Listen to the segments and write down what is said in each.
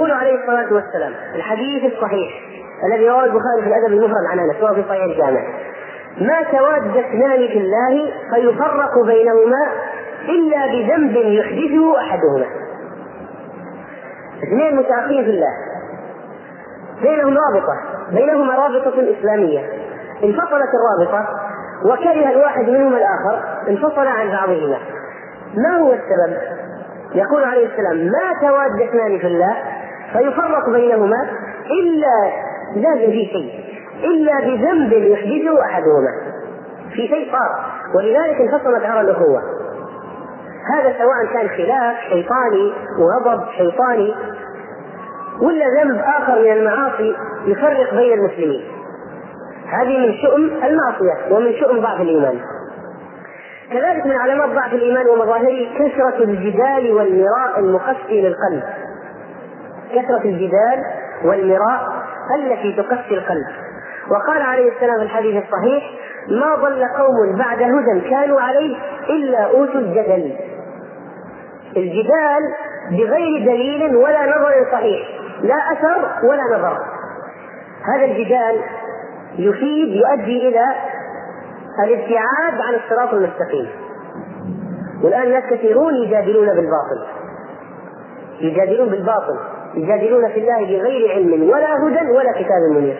قول عليه الصلاة والسلام الحديث الصحيح الذي رواه البخاري في الأدب المفرد عن أنس في صحيح الجامع ما تواد اثنان في الله فيفرق بينهما إلا بذنب يحدثه أحدهما. اثنين متعاقين في الله. بينهم رابطة بينهما رابطة إسلامية. انفصلت الرابطة وكره الواحد منهما الآخر انفصل عن بعضهما. ما هو السبب؟ يقول عليه السلام ما تواد اثنان في الله فيفرق بينهما إلا لازم في شيء إلا بذنب يحدثه أحدهما. في شيء صار ولذلك انفصلت عرى الأخوة. هذا سواء كان خلاف شيطاني وغضب شيطاني ولا ذنب آخر من المعاصي يفرق بين المسلمين. هذه من شؤم المعصية ومن شؤم ضعف الإيمان. كذلك من علامات ضعف الإيمان ومظاهره كثرة الجدال والمراء المقسي للقلب. كثرة الجدال والمراء التي تقسي القلب. وقال عليه السلام في الحديث الصحيح ما ضل قوم بعد هدى كانوا عليه إلا أوتوا الجدل. الجدال بغير دليل ولا نظر صحيح لا أثر ولا نظر. هذا الجدال يفيد يؤدي إلى الابتعاد عن الصراط المستقيم. والآن ناس كثيرون يجادلون بالباطل. يجادلون بالباطل. يجادلون في الله بغير علم ولا هدى ولا كتاب منير.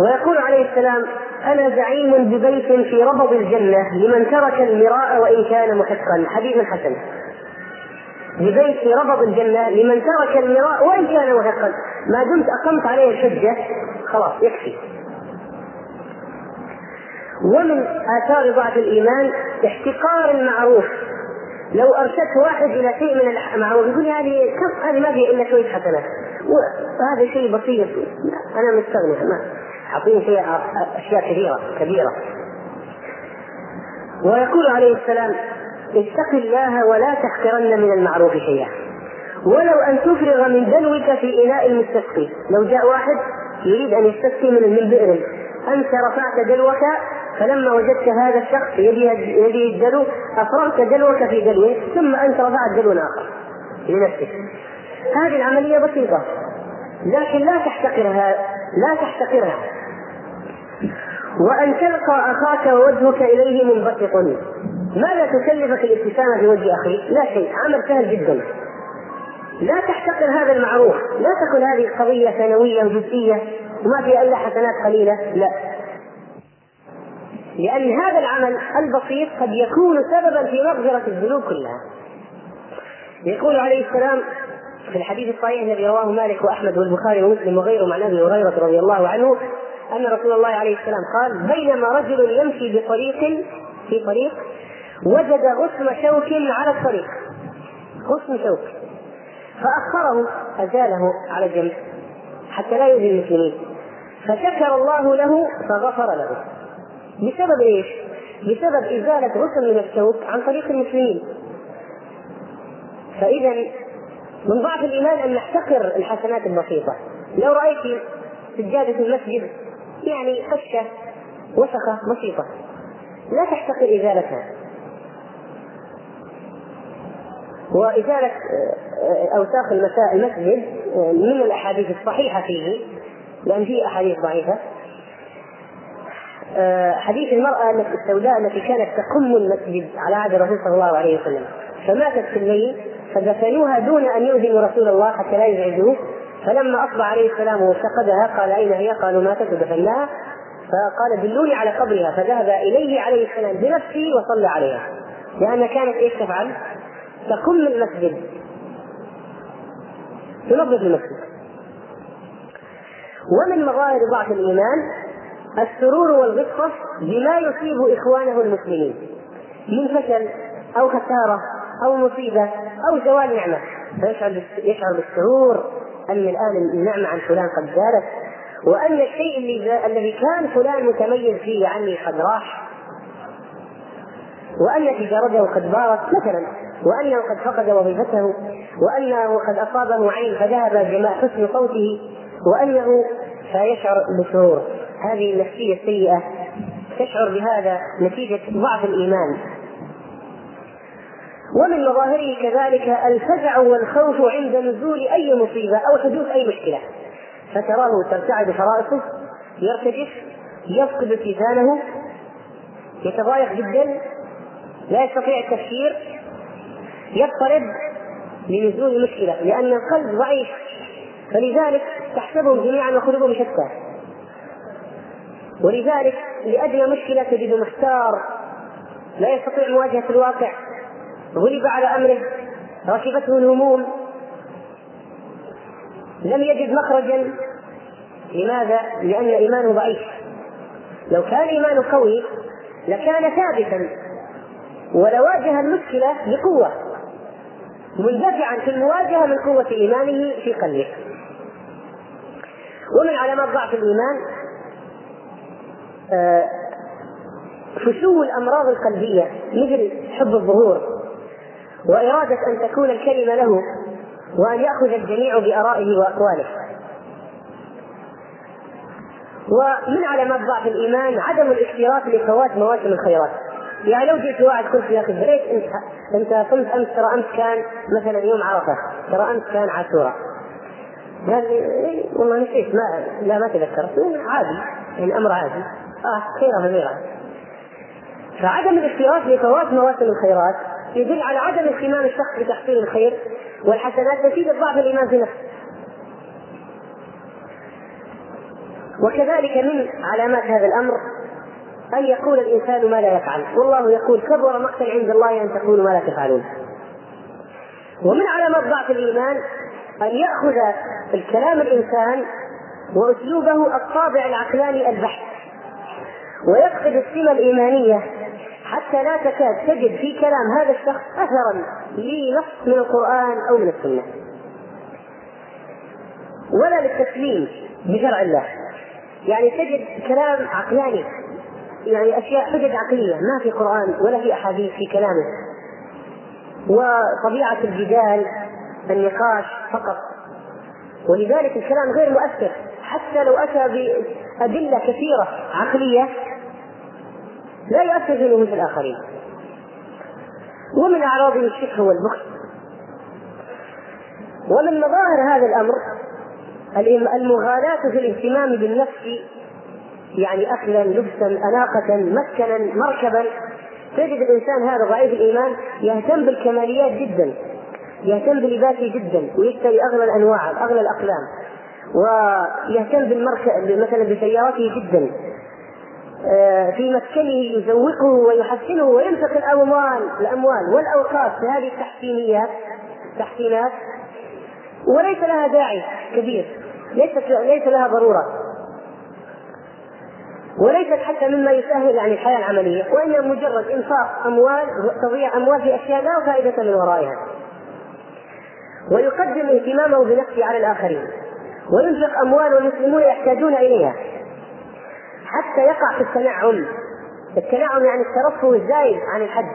ويقول عليه السلام أنا زعيم ببيت في ربض الجنة لمن ترك المراء وإن كان محقا. حديث حسن. ببيت في ربض الجنة لمن ترك المراء وإن كان محقا. ما دمت أقمت عليه الحجة خلاص يكفي. ومن آثار ضعف الإيمان احتقار المعروف. لو أرشدت واحد إلى شيء من المعروف يقول هذه كم هذه ما فيها إلا شوية حسنات وهذا شيء بسيط. أنا مستغني ما أعطيني شيء أشياء كثيرة كبيرة. ويقول عليه السلام اتق الله ولا تحقرن من المعروف شيئا. ولو أن تفرغ من دلوك في إناء المستسقي. لو جاء واحد يريد أن يستسقي من بئر أنت رفعت دلوك فلما وجدت هذا الشخص يده الدلو أفرغت دلوك في دلوه ثم أنت رفعت دلو آخر لنفسك. هذه العملية بسيطة لكن لا تحتقرها لا تحتقرها. وأن تلقى أخاك ووجهك إليه منبسط. ماذا تكلفك الابتسامة في وجه أخيك؟ لا شيء عمل سهل جدا. لا تحتقر هذا المعروف لا تكن هذه قضية ثانوية وجزئية وما فيها إلا حسنات قليلة لا. لأن هذا العمل البسيط قد يكون سببا في مغفرة الذنوب كلها. يقول عليه السلام في الحديث الصحيح الذي رواه مالك وأحمد والبخاري ومسلم وغيره عن أبي هريرة رضي الله عنه أن رسول الله عليه السلام قال بينما رجل يمشي بطريق في طريق وجد غصن شوك على الطريق. غصن شوك. فأخره أزاله على جنب حتى لا يؤذي المسلمين. فشكر الله له فغفر له. بسبب إيش؟ بسبب إزالة غصن من الشوك عن طريق المسلمين. فإذا من ضعف الإيمان أن نحتقر الحسنات البسيطة. لو رأيت سجادة المسجد يعني خشة وسخة بسيطة. لا تحتقر إزالتها. وإزالة أوساخ المسجد من الأحاديث الصحيحة فيه لأن فيه أحاديث ضعيفة. آه، حديث المرأة السوداء التي كانت تقم المسجد على عهد الرسول صلى الله عليه وسلم. فماتت في الليل فدفنوها دون أن يؤذنوا رسول الله حتى لا يزعجوه. فلما أصبح عليه السلام وافتقدها قال أين هي؟ قالوا ماتت ودفناها. فقال دلوني على قبرها. فذهب إليه عليه السلام بنفسه وصلى عليها. لأن كانت إيش تفعل؟ تقم المسجد. تنظف المسجد. ومن مظاهر ضعف الإيمان السرور والغصة بما يصيب إخوانه المسلمين من فشل أو خسارة أو مصيبة أو زوال نعمة. فيشعر يشعر بالسرور أن الآن النعمة عن فلان قد زالت وأن الشيء الذي كان فلان متميز فيه عني قد راح. وأن تجارته قد بارت مثلا وأنه قد فقد وظيفته وأنه قد أصابه عين فذهب جماع حسن صوته وأنه فيشعر بسرور. هذه النفسية السيئة تشعر بهذا نتيجة ضعف الإيمان. ومن مظاهره كذلك الفزع والخوف عند نزول أي مصيبة أو حدوث أي مشكلة. فتراه ترتعد فرائصه يرتجف يفقد اتزانه يتضايق جدا لا يستطيع التفكير يضطرب لنزول مشكلة لأن القلب ضعيف. فلذلك تحسبهم جميعا وقلوبهم شتى. ولذلك لأجل مشكلة تجد محتار لا يستطيع مواجهة الواقع. غلب على أمره ركبته الهموم. لم يجد مخرجا. لماذا؟ لأن إيمانه ضعيف. لو كان إيمانه قوي لكان ثابتا. ولواجه المشكلة بقوة. مندفعا في المواجهة من قوة إيمانه في قلبه. ومن علامات ضعف الإيمان فشو الأمراض القلبية؟ مثل حب الظهور وإرادة أن تكون الكلمة له وأن يأخذ الجميع بآرائه وأقواله. ومن علامات ضعف الإيمان عدم الاكتراث لفوات مواسم الخيرات. يعني لو جيت واحد قلت يا أخي بريت انت أنت صمت أمس ترى أمس كان مثلا يوم عرفة ترى أمس كان عاشوراء قال لي إيه والله نسيت ما لا ما تذكرت. عادي يعني أمر عادي. آه خيرة كبيره فعدم الاكتراث لفوات مواسم الخيرات يدل على عدم اهتمام الشخص بتحصيل الخير والحسنات نتيجه ضعف الإيمان في نفسه. وكذلك من علامات هذا الأمر أن يقول الإنسان ما لا يفعل. والله يقول كبر مقتا عند الله أن تقولوا ما لا تفعلون. ومن علامات ضعف الإيمان أن يأخذ الكلام الإنسان وأسلوبه الطابع العقلاني البحث ويفقد السمه الإيمانية. حتى لا تكاد تجد في كلام هذا الشخص اثرا لنص من القرآن أو من السنة. ولا للتسليم بشرع الله. يعني تجد كلام عقلاني يعني أشياء حجج عقلية ما في قرآن ولا في أحاديث في كلامه. وطبيعة الجدال النقاش فقط. ولذلك الكلام غير مؤثر. حتى لو أتى بأدلة كثيرة عقلية لا يؤثر في نفوس الآخرين. ومن اعراضه الشك والبخل. ومن مظاهر هذا الأمر المغالاة في الاهتمام بالنفس يعني اكلا لبسا أناقة مسكنا مركبا تجد الإنسان هذا ضعيف الإيمان يهتم بالكماليات جدا يهتم بلباسه جدا ويشتري أغلى الأنواع أغلى الأقلام ويهتم بالمركب مثلا بسيارته جدا. في مسكنه يزوقه ويحسنه وينفق الأموال الأموال والأوقات في هذه التحسينيات تحسينات وليس لها داعي كبير ليست ليس لها ضرورة. وليست حتى مما يسهل عن الحياة العملية وإنما مجرد إنفاق أموال تضيع أموال في أشياء لا فائدة من ورائها. ويقدم اهتمامه بنفسه على الآخرين. وينفق أموال والمسلمون يحتاجون إليها. حتى يقع في التنعم. التنعم يعني الترفه الزايد عن الحد.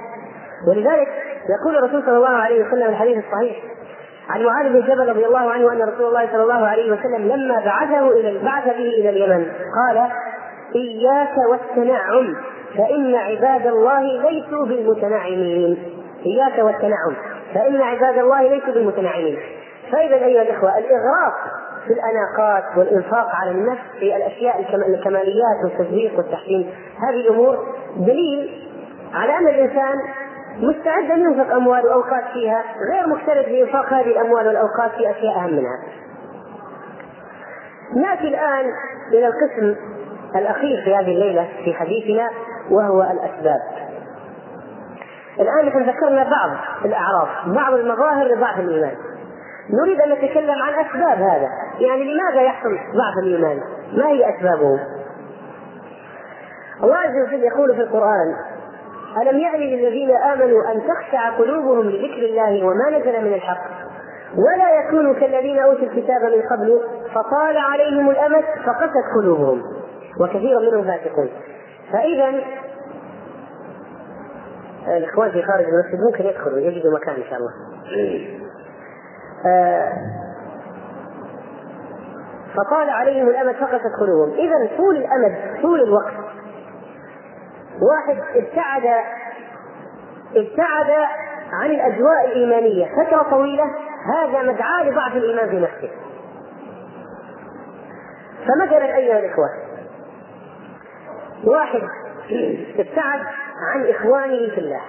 ولذلك يقول الرسول صلى الله عليه وسلم الحديث الصحيح عن معاذ بن جبل رضي الله عنه أن رسول الله صلى الله عليه وسلم لما بعثه إلى بعث به إلى اليمن قال إياك والتنعم فإن عباد الله ليسوا بالمتنعمين. إياك والتنعم فإن عباد الله ليسوا بالمتنعمين. فإذا أيها الإخوة الإغراق في الأناقات والإنفاق على النفس في الأشياء الكماليات والتزويق والتحسين. هذه الأمور دليل على أن الإنسان مستعد أن ينفق أموال وأوقات فيها غير مكترث بإنفاق هذه الأموال والأوقات في أشياء أهم منها. نأتي الآن إلى القسم الأخير في هذه الليلة في حديثنا وهو الأسباب. الآن نحن ذكرنا بعض الأعراض بعض المظاهر لضعف الإيمان. نريد أن نتكلم عن أسباب هذا. يعني لماذا يحصل ضعف الإيمان؟ ما هي أسبابه؟ الله عز وجل يقول في القرآن ألم يأن للذين آمنوا أن تخشع قلوبهم لذكر الله وما نزل من الحق؟ ولا يكونوا كالذين أوتوا الكتاب من قبل فطال عليهم الأمد فقست قلوبهم. وكثير منهم فاسقون. فإذا الإخوان في خارج المسجد ممكن يدخلوا يجدوا مكان إن شاء الله. آه، فطال عليهم الأمد فقست قلوبهم إذا طول الأمد طول الوقت. واحد ابتعد ابتعد عن الأجواء الإيمانية. فترة طويلة هذا مدعاة لضعف الإيمان في نفسه. فمثلا أيها الإخوة واحد ابتعد عن إخوانه في الله.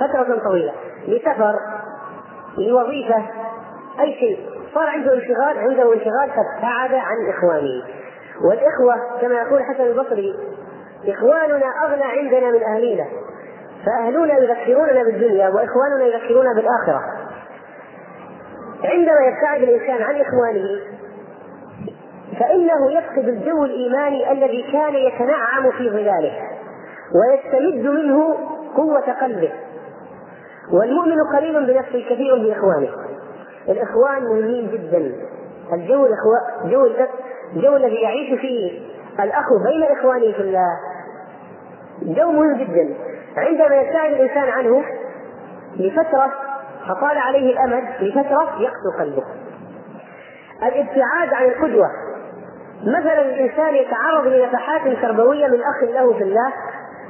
فترة طويلة. لسفر لوظيفة أي شيء. صار عنده انشغال عنده انشغال فابتعد عن إخوانه. والإخوة كما يقول حسن البصري إخواننا أغنى عندنا من أهلينا. فأهلنا يذكروننا بالدنيا وإخواننا يذكروننا بالآخرة. عندما يبتعد الإنسان عن إخوانه فإنه يفقد الجو الإيماني الذي كان يتنعم في ظلاله ويستمد منه قوة قلبه. والمؤمن قليل بنفسه كثير بإخوانه. الإخوان مهمين جدا. الجو الإخوة جو الجو الذي يعيش فيه الأخ بين إخوانه في الله. جو مهم جدا. عندما يبتعد الإنسان عنه لفترة فطال عليه الأمد لفترة يقسو قلبه. الابتعاد عن القدوة. مثلا الإنسان يتعرض لنفحات تربوية من أخ له في الله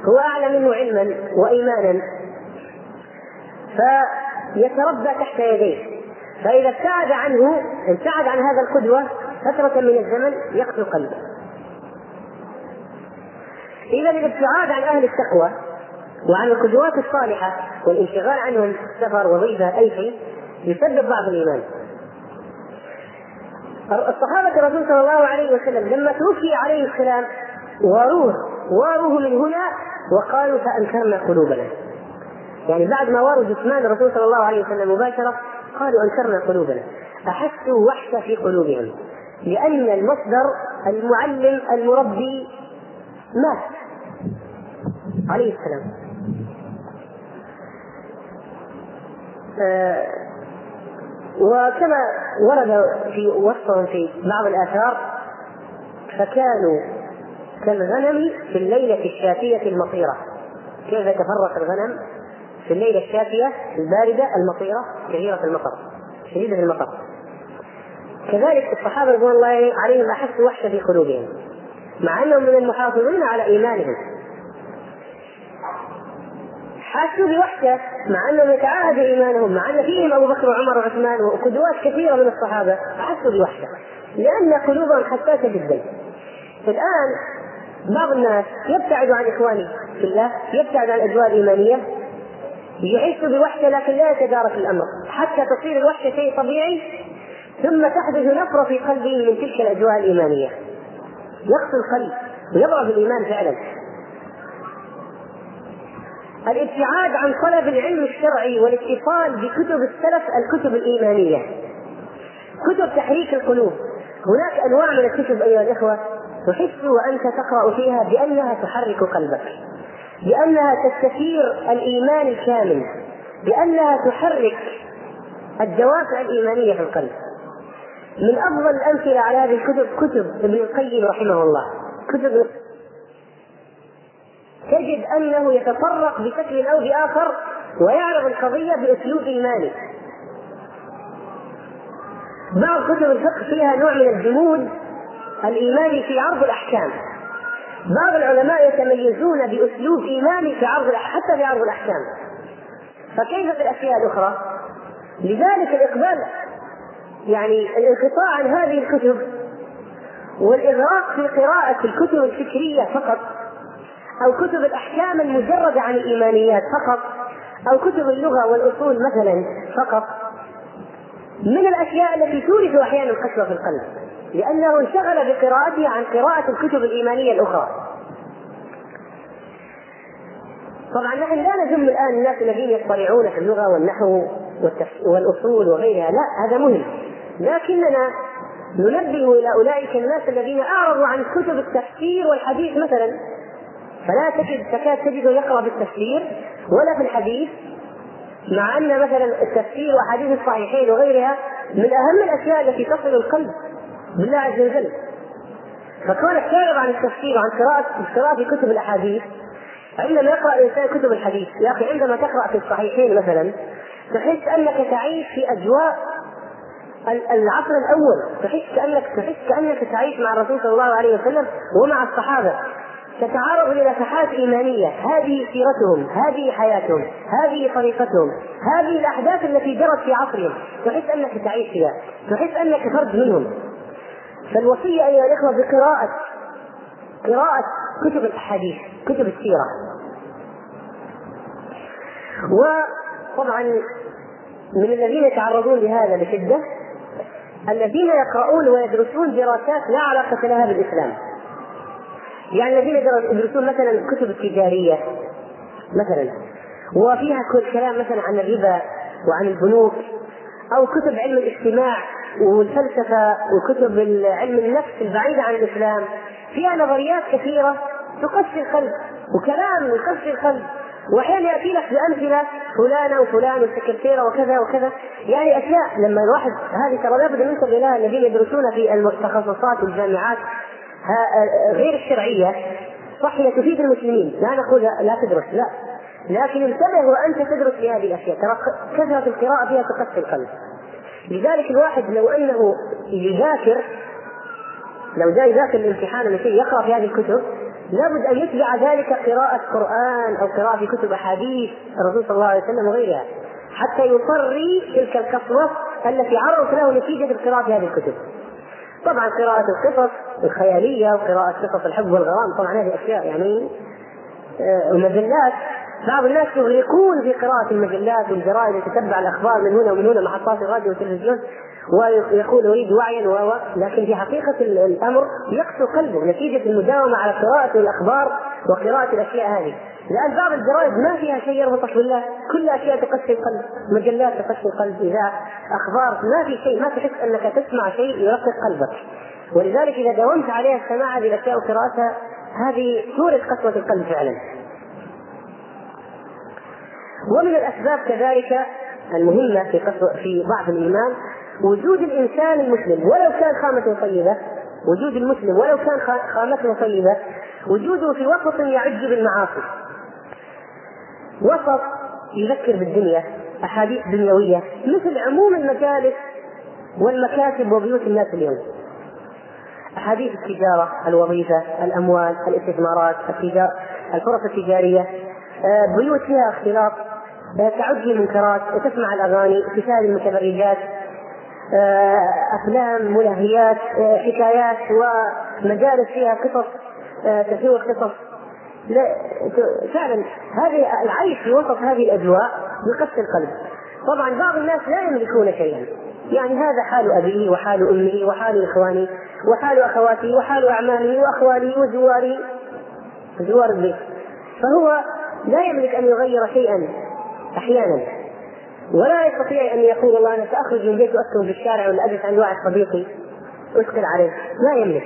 هو أعلى منه علما وإيمانا. فيتربى تحت يديه. فإذا ابتعد عنه ابتعد عن هذا القدوة فترة من الزمن يقتل قلبه. إذا الابتعاد عن أهل التقوى وعن القدوات الصالحة والانشغال عنهم سفر وظيفة أي شيء يسبب ضعف الإيمان. الصحابة الرسول صلى الله عليه وسلم لما توفي عليه السلام واروه واروه من هنا وقالوا فأنكرنا قلوبنا. يعني بعد ما واروا جثمان الرسول صلى الله عليه وسلم مباشرة قالوا أنكرنا قلوبنا. أحسوا وحشة في قلوبهم لأن المصدر المعلم المربي مات. عليه السلام. آه وكما ورد في وصفهم في بعض الآثار فكانوا كالغنم في الليلة الشاتية المطيرة. كيف يتفرق الغنم؟ في الليلة الشاتية الباردة المطيرة كثيرة المطر شديدة المطر. كذلك الصحابة رضوان الله عليهم أحسوا وحشة في قلوبهم مع أنهم من المحافظين على إيمانهم. حاسوا بوحدة مع أنهم يتعاهدوا إيمانهم مع أن فيهم أبو بكر وعمر وعثمان وقدوات كثيرة من الصحابة حسوا بوحدة لأن قلوبهم حساسة جدا. الآن بعض الناس يبتعد عن إخوانه في الله يبتعد عن الأجواء الإيمانية يعيش بوحدة لكن لا يتدارك الأمر. حتى تصير الوحدة شيء طبيعي ثم تحدث نفرة في قلبه من تلك الأجواء الإيمانية. يقسو القلب ويضعف الإيمان فعلا. الابتعاد عن طلب العلم الشرعي والاتصال بكتب السلف الكتب الإيمانية. كتب تحريك القلوب. هناك أنواع من الكتب أيها الإخوة تحس وأنت تقرأ فيها بأنها تحرك قلبك. بأنها تستثير الإيمان الكامل بأنها تحرك الدوافع الإيمانية في القلب. من أفضل الأمثلة على هذه الكتب كتب ابن القيم رحمه الله. كتب تجد أنه يتطرق بشكل أو بآخر ويعرض القضية بأسلوب إيماني. بعض كتب الفقه فيها نوع من الجمود الإيماني في عرض الأحكام. بعض العلماء يتميزون بأسلوب إيماني في عرض حتى في عرض الأحكام. فكيف في الأشياء الأخرى؟ لذلك الإقبال يعني الانقطاع عن هذه الكتب والإغراق في قراءة الكتب الفكرية فقط أو كتب الأحكام المجردة عن الإيمانيات فقط أو كتب اللغة والأصول مثلا فقط من الأشياء التي تورث أحيانا القسوة في القلب لأنه انشغل بقراءته عن قراءة الكتب الإيمانية الأخرى. طبعا نحن لا نذم الآن الناس الذين يطلعون في اللغة والنحو والأصول وغيرها لا هذا مهم. لكننا ننبه إلى أولئك الناس الذين أعرضوا عن كتب التفسير والحديث مثلا. فلا تجد تكاد تجده يقرأ بالتفسير ولا في الحديث. مع أن مثلا التفسير واحاديث الصحيحين وغيرها من أهم الأشياء التي تصل القلب بالله عز وجل. فكونك تعرض عن التفسير وعن قراءة في كتب الأحاديث عندما يقرأ الإنسان كتب الحديث يا أخي عندما تقرأ في الصحيحين مثلا تحس أنك تعيش في أجواء العصر الأول. تحس كانك تحس كأنك تعيش مع الرسول صلى الله عليه وسلم ومع الصحابة. تتعرض لنفحات إيمانية. هذه سيرتهم هذه حياتهم هذه طريقتهم هذه الأحداث التي جرت في عصرهم. تحس أنك تعيش فيها تحس أنك فرد منهم. فالوصية أيها الإخوة بقراءة قراءة كتب الأحاديث كتب السيرة. وطبعا من الذين يتعرضون لهذا بشدة الذين يقرؤون ويدرسون دراسات لا علاقة لها بالإسلام. يعني الذين يدرسون مثلا الكتب التجارية مثلا. وفيها كل كلام مثلا عن الربا وعن البنوك أو كتب علم الاجتماع والفلسفة وكتب علم النفس البعيدة عن الإسلام. فيها نظريات كثيرة تقسي القلب وكلام يقسي القلب. واحيانا يأتي لك بأمثلة فلانة وفلان والسكرتيرة وكذا وكذا. يعني أشياء لما الواحد هذه ترى لابد أن ننتبه اليها الذين يدرسون في التخصصات والجامعات. غير الشرعية. صح هي تفيد المسلمين. لا نقول لا تدرس لا. لكن انتبه وأنت تدرس في هذه الأشياء. ترى كثرة القراءة فيها تقسي القلب. لذلك الواحد لو أنه يذاكر لو جاء يذاكر الامتحان ولا شيء يقرأ في هذه الكتب لابد أن يتبع ذلك قراءة قرآن أو قراءة في كتب أحاديث الرسول صلى الله عليه وسلم وغيرها حتى يطري تلك القسوة التي عرضت له نتيجة القراءة في هذه الكتب. طبعا قراءة القصص الخيالية وقراءة قصص الحب والغرام طبعا هذه أشياء يعني المجلات آه، بعض الناس يغرقون في قراءة المجلات والجرائد يتتبع الأخبار من هنا ومن هنا محطات الراديو والتلفزيون ويقول أريد وعيا و لكن في حقيقة الأمر يقسو قلبه نتيجة المداومة على قراءة الأخبار وقراءة الأشياء هذه. لأن بعض الجرائد ما فيها شيء يربطك بالله كل أشياء تقسي القلب مجلات تقسي القلب إذا أخبار ما في شيء ما تحس أنك تسمع شيء يرقق قلبك. ولذلك إذا داومت عليها السماع هذه الاشياء وقراءتها هذه تورث قسوة القلب فعلا. ومن الأسباب كذلك المهمة في في ضعف الإيمان وجود الإنسان المسلم. ولو كان خامته طيبة وجود المسلم ولو كان خامته طيبة وجوده في وسط يعج بالمعاصي. وسط يذكر بالدنيا أحاديث دنيوية مثل عموم المجالس والمكاتب وبيوت الناس اليوم. أحاديث التجارة الوظيفة الأموال الاستثمارات التجار الفرص التجارية آه، بيوت فيها اختلاط آه، تعد المنكرات وتسمع الأغاني تشاهد المتبرجات آه، أفلام ملهيات حكايات ومجالس فيها قصص تسوق قصص. فعلا هذه العيش في وسط هذه الأجواء يقسي القلب. طبعا بعض الناس لا يملكون شيئا. يعني هذا حال أبيه وحال أمه وحال اخواني وحال اخواتي وحال اعمامي واخوالي وزواري زوار البيت. فهو لا يملك أن يغير شيئا أحيانا. ولا يستطيع أن يقول والله أنا سأخرج من بيتي وأسكن في الشارع ولا أجلس عند واحد صديقي أشكل عليه. لا يملك.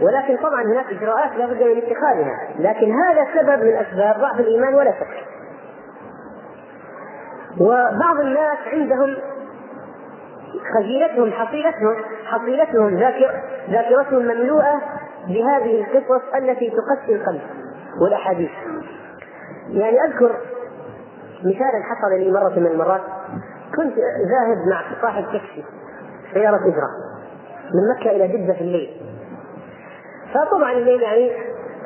ولكن طبعا هناك إجراءات لا بد من اتخاذها. لكن هذا سبب من أسباب ضعف الإيمان ولا شك. وبعض الناس عندهم خزينتهم حصيلتهم حصيلتهم ذاكر ذاكرتهم مملوءة بهذه القصص التي تقسي القلب والأحاديث. يعني أذكر مثال حصل لي مرة من المرات كنت ذاهب مع صاحب تاكسي سيارة إجرة من مكة إلى جدة في الليل. فطبعا يعني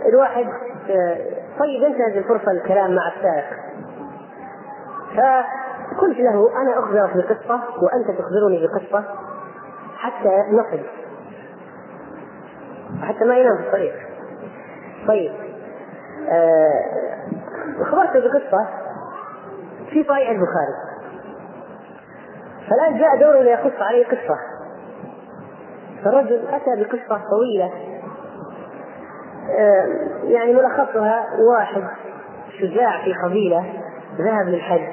الواحد آه، طيب انتهز الفرصة الكلام مع السائق. فقلت له أنا أخبرك بقصة وأنت تخبرني بقصة حتى نصل. حتى ما ينام في الطريق. طيب آه، أخبرته بقصة في صحيح البخاري. فالآن جاء دور يقص عليه قصة فالرجل أتى بقصة طويلة. آه، يعني ملخصها واحد شجاع في قبيلة ذهب للحج.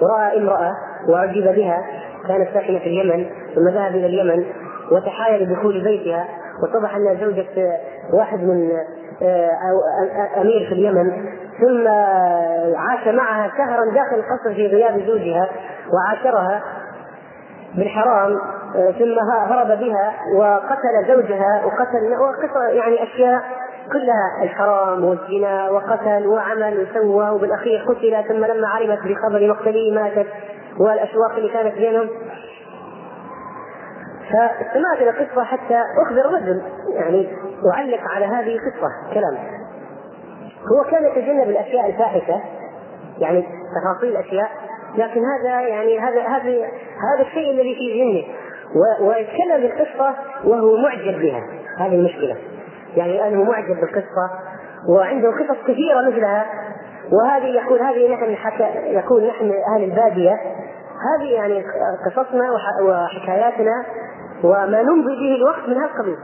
ورأى امرأة وأعجب بها كانت ساكنة في اليمن ثم ذهب إلى اليمن وتحايل بدخول بيتها. واتضح أنها زوجة واحد من آه، أمير في اليمن. ثم عاش معها شهرا داخل القصر في غياب زوجها وعاشرها بالحرام. ثم هرب بها وقتل زوجها وقتل وقتل يعني أشياء كلها الحرام والزنا وقتل وعمل وسوى وبالأخير قتل ثم لما علمت بخبر مقتله ماتت والأشواق اللي كانت بينهم. فاستمعت إلى قصه حتى أخبر الرجل يعني أعلق على هذه القصة كلام. هو كان يتجنب الأشياء الفاحشة يعني تفاصيل الاشياء لكن هذا يعني هذا هذا هذا الشيء الذي في ذهنه. ويتكلم بالقصة وهو معجب بها. هذه المشكلة. يعني انه معجب بالقصة وعنده قصص كثيرة مثلها وهذه يقول هذه نحن حكى يقول نحن أهل البادية. هذه يعني قصصنا وحكاياتنا وما نمضي به الوقت من هذا القبيل.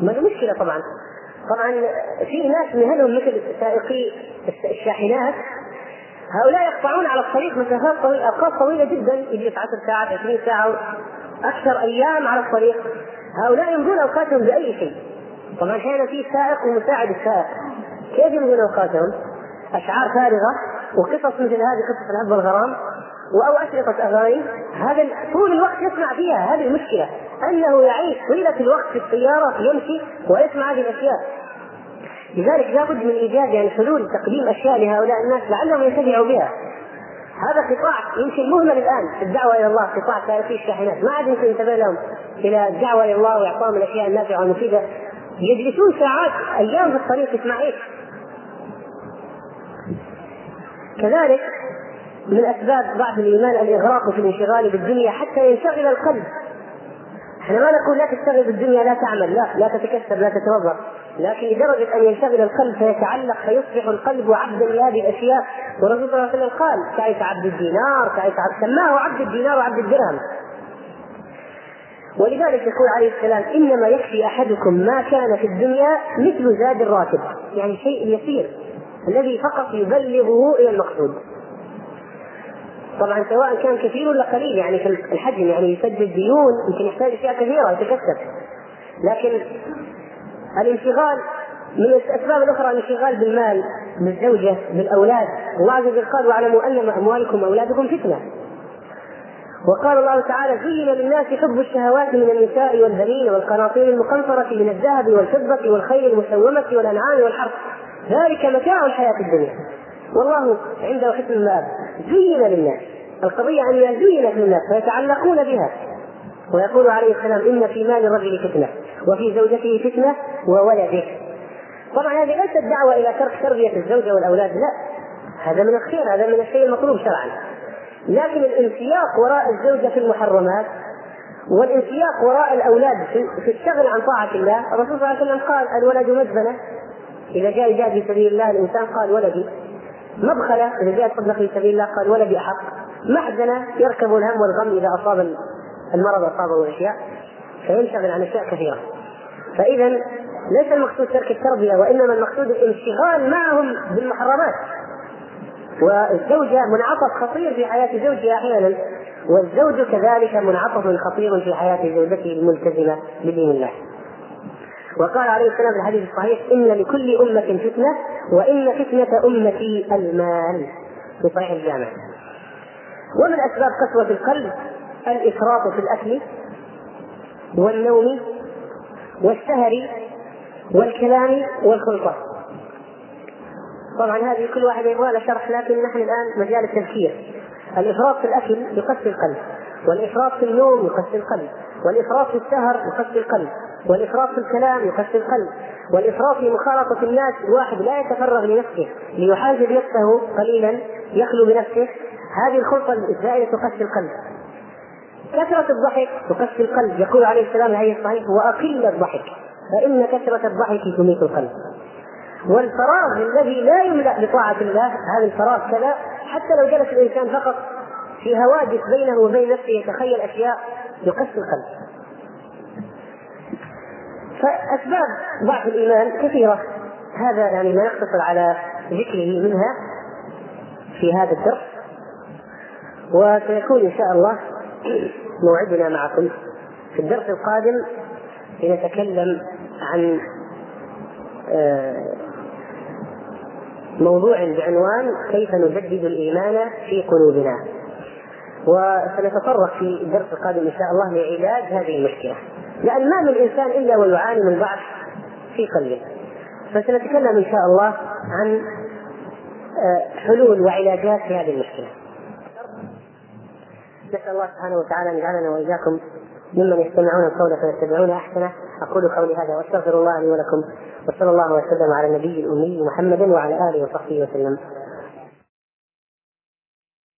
ما مشكلة طبعا. طبعا في ناس مهنهم مثل سائقي الشاحنات هؤلاء يقطعون على الطريق مسافات طويله اوقات طويلة جدا يجلس 10 ساعات 20 ساعة أكثر أيام على الطريق. هؤلاء يمضون أوقاتهم بأي شيء. طبعا أحيانا في سائق ومساعد السائق. كيف يمضون أوقاتهم؟ أشعار فارغة وقصص مثل هذه قصص الحب والغرام أو أشرطة أغاني. هذا طول الوقت يسمع فيها هذه المشكلة أنه يعيش طيله الوقت في السياره يمشي ويسمع هذه الأشياء. لذلك لابد من إيجاد يعني حلول تقديم أشياء لهؤلاء الناس لعلهم ينتفعوا بها. هذا قطاع يمكن مهمل الآن الدعوة إلى الله قطاع تاريخي الشاحنات. ما عاد يمكن ينتبه لهم. إلى الدعوة إلى الله واعطائهم الأشياء النافعة والمفيدة. يجلسون ساعات أيام في الطريق يسمع إيش؟ كذلك من أسباب ضعف الإيمان الإغراق في الانشغال بالدنيا حتى ينشغل القلب. إحنا ما نقول لا تشتغل بالدنيا لا تعمل لا لا تتكسب لا تتوظف لكن لدرجة أن ينشغل القلب فيتعلق فيصبح القلب عبدا لهذه الأشياء. والرسول صلى الله عليه وسلم قال تعيس عبد الدينار؟ تعيس عبد سماه عبد الدينار وعبد الدرهم. ولذلك يقول عليه السلام إنما يكفي أحدكم ما كان في الدنيا مثل زاد الراكب يعني شيء يسير الذي فقط يبلغه إلى المقصود. طبعا سواء كان كثير ولا قليل يعني في الحجم يعني يسدد ديون يمكن يحتاج أشياء كثيرة يتكسب لكن الانشغال من الأسباب الأخرى الانشغال بالمال بالزوجة بالأولاد. الله عز وجل قال واعلموا انما أموالكم وأولادكم فتنة. وقال الله تعالى زين للناس حب الشهوات من النساء والبنين والقناطير المقنطرة من الذهب والفضة والخيل المسومة والأنعام والحرث. ذلك متاع الحياة الدنيا. والله عنده حسن المآب زين للناس. القضية أن زينت للناس فيتعلقون بها. ويقول عليه السلام إن في مال الرجل فتنة وفي زوجته فتنة وولده. طبعا هذه ليست دعوة إلى ترك تربية الزوجة والأولاد لا. هذا من الخير هذا من الشيء المطلوب شرعا. لكن الانسياق وراء الزوجة في المحرمات والانسياق وراء الأولاد في الشغل عن طاعة الله الرسول صلى الله عليه وسلم قال الولد مزبنة. إذا جاء يجاهد في سبيل الله الإنسان قال ولدي. مبخلة إذا جاء يتصدق في سبيل الله قال ولدي أحق محزنة يركب الهم والغم إذا أصاب المرض أصابه الأشياء فينشغل عن أشياء كثيرة. فإذا ليس المقصود ترك التربية وإنما المقصود الانشغال معهم بالمحرمات. والزوجة منعطف خطير في حياة زوجها أحيانا والزوج كذلك منعطف خطير في حياة زوجته الملتزمة بدين الله. وقال عليه السلام في الحديث الصحيح إن لكل أمة فتنة وإن فتنة أمتي المال في صحيح الجامع. ومن أسباب قسوة القلب الإفراط في الأكل والنوم والسهر والكلام والخلطة. طبعا هذه كل واحد يبغى لها شرح لكن نحن الآن مجال التذكير. الإفراط في الأكل يقسي القلب والإفراط في النوم يقسي القلب والإفراط في السهر يقسي القلب. والإفراط في الكلام يقسي القلب والإفراط في مخالطة الناس الواحد لا يتفرغ لنفسه ليحاسب نفسه قليلا يخلو بنفسه. هذه الخلطة الزائدة تقسي القلب. كثرة الضحك تقسي القلب. يقول عليه السلام الحديث الصحيح وأقل الضحك فإن كثرة الضحك تميت القلب. والفراغ الذي لا يملأ بطاعة الله هذا الفراغ كذا حتى لو جلس الإنسان فقط في هواجس بينه وبين نفسه يتخيل أشياء يقسي القلب. فأسباب ضعف الإيمان كثيرة. هذا يعني ما نقتصر على ذكره منها في هذا الدرس. وسيكون إن شاء الله موعدنا معكم في الدرس القادم لنتكلم عن آه، موضوع بعنوان كيف نجدد الإيمان في قلوبنا. وسنتطرق في الدرس القادم إن شاء الله لعلاج هذه المشكلة. لأن ما من انسان إلا ويعاني من ضعف في قلبه. فسنتكلم إن شاء الله عن آه، حلول وعلاجات في هذه المشكلة. نسأل الله سبحانه وتعالى أن يجعلنا وإياكم ممن يستمعون القول فيتبعون أحسنه. أقول قولي هذا وأستغفر الله لي ولكم. وصلى الله وسلم على النبي الأمي محمد وعلى آله وصحبه وسلم.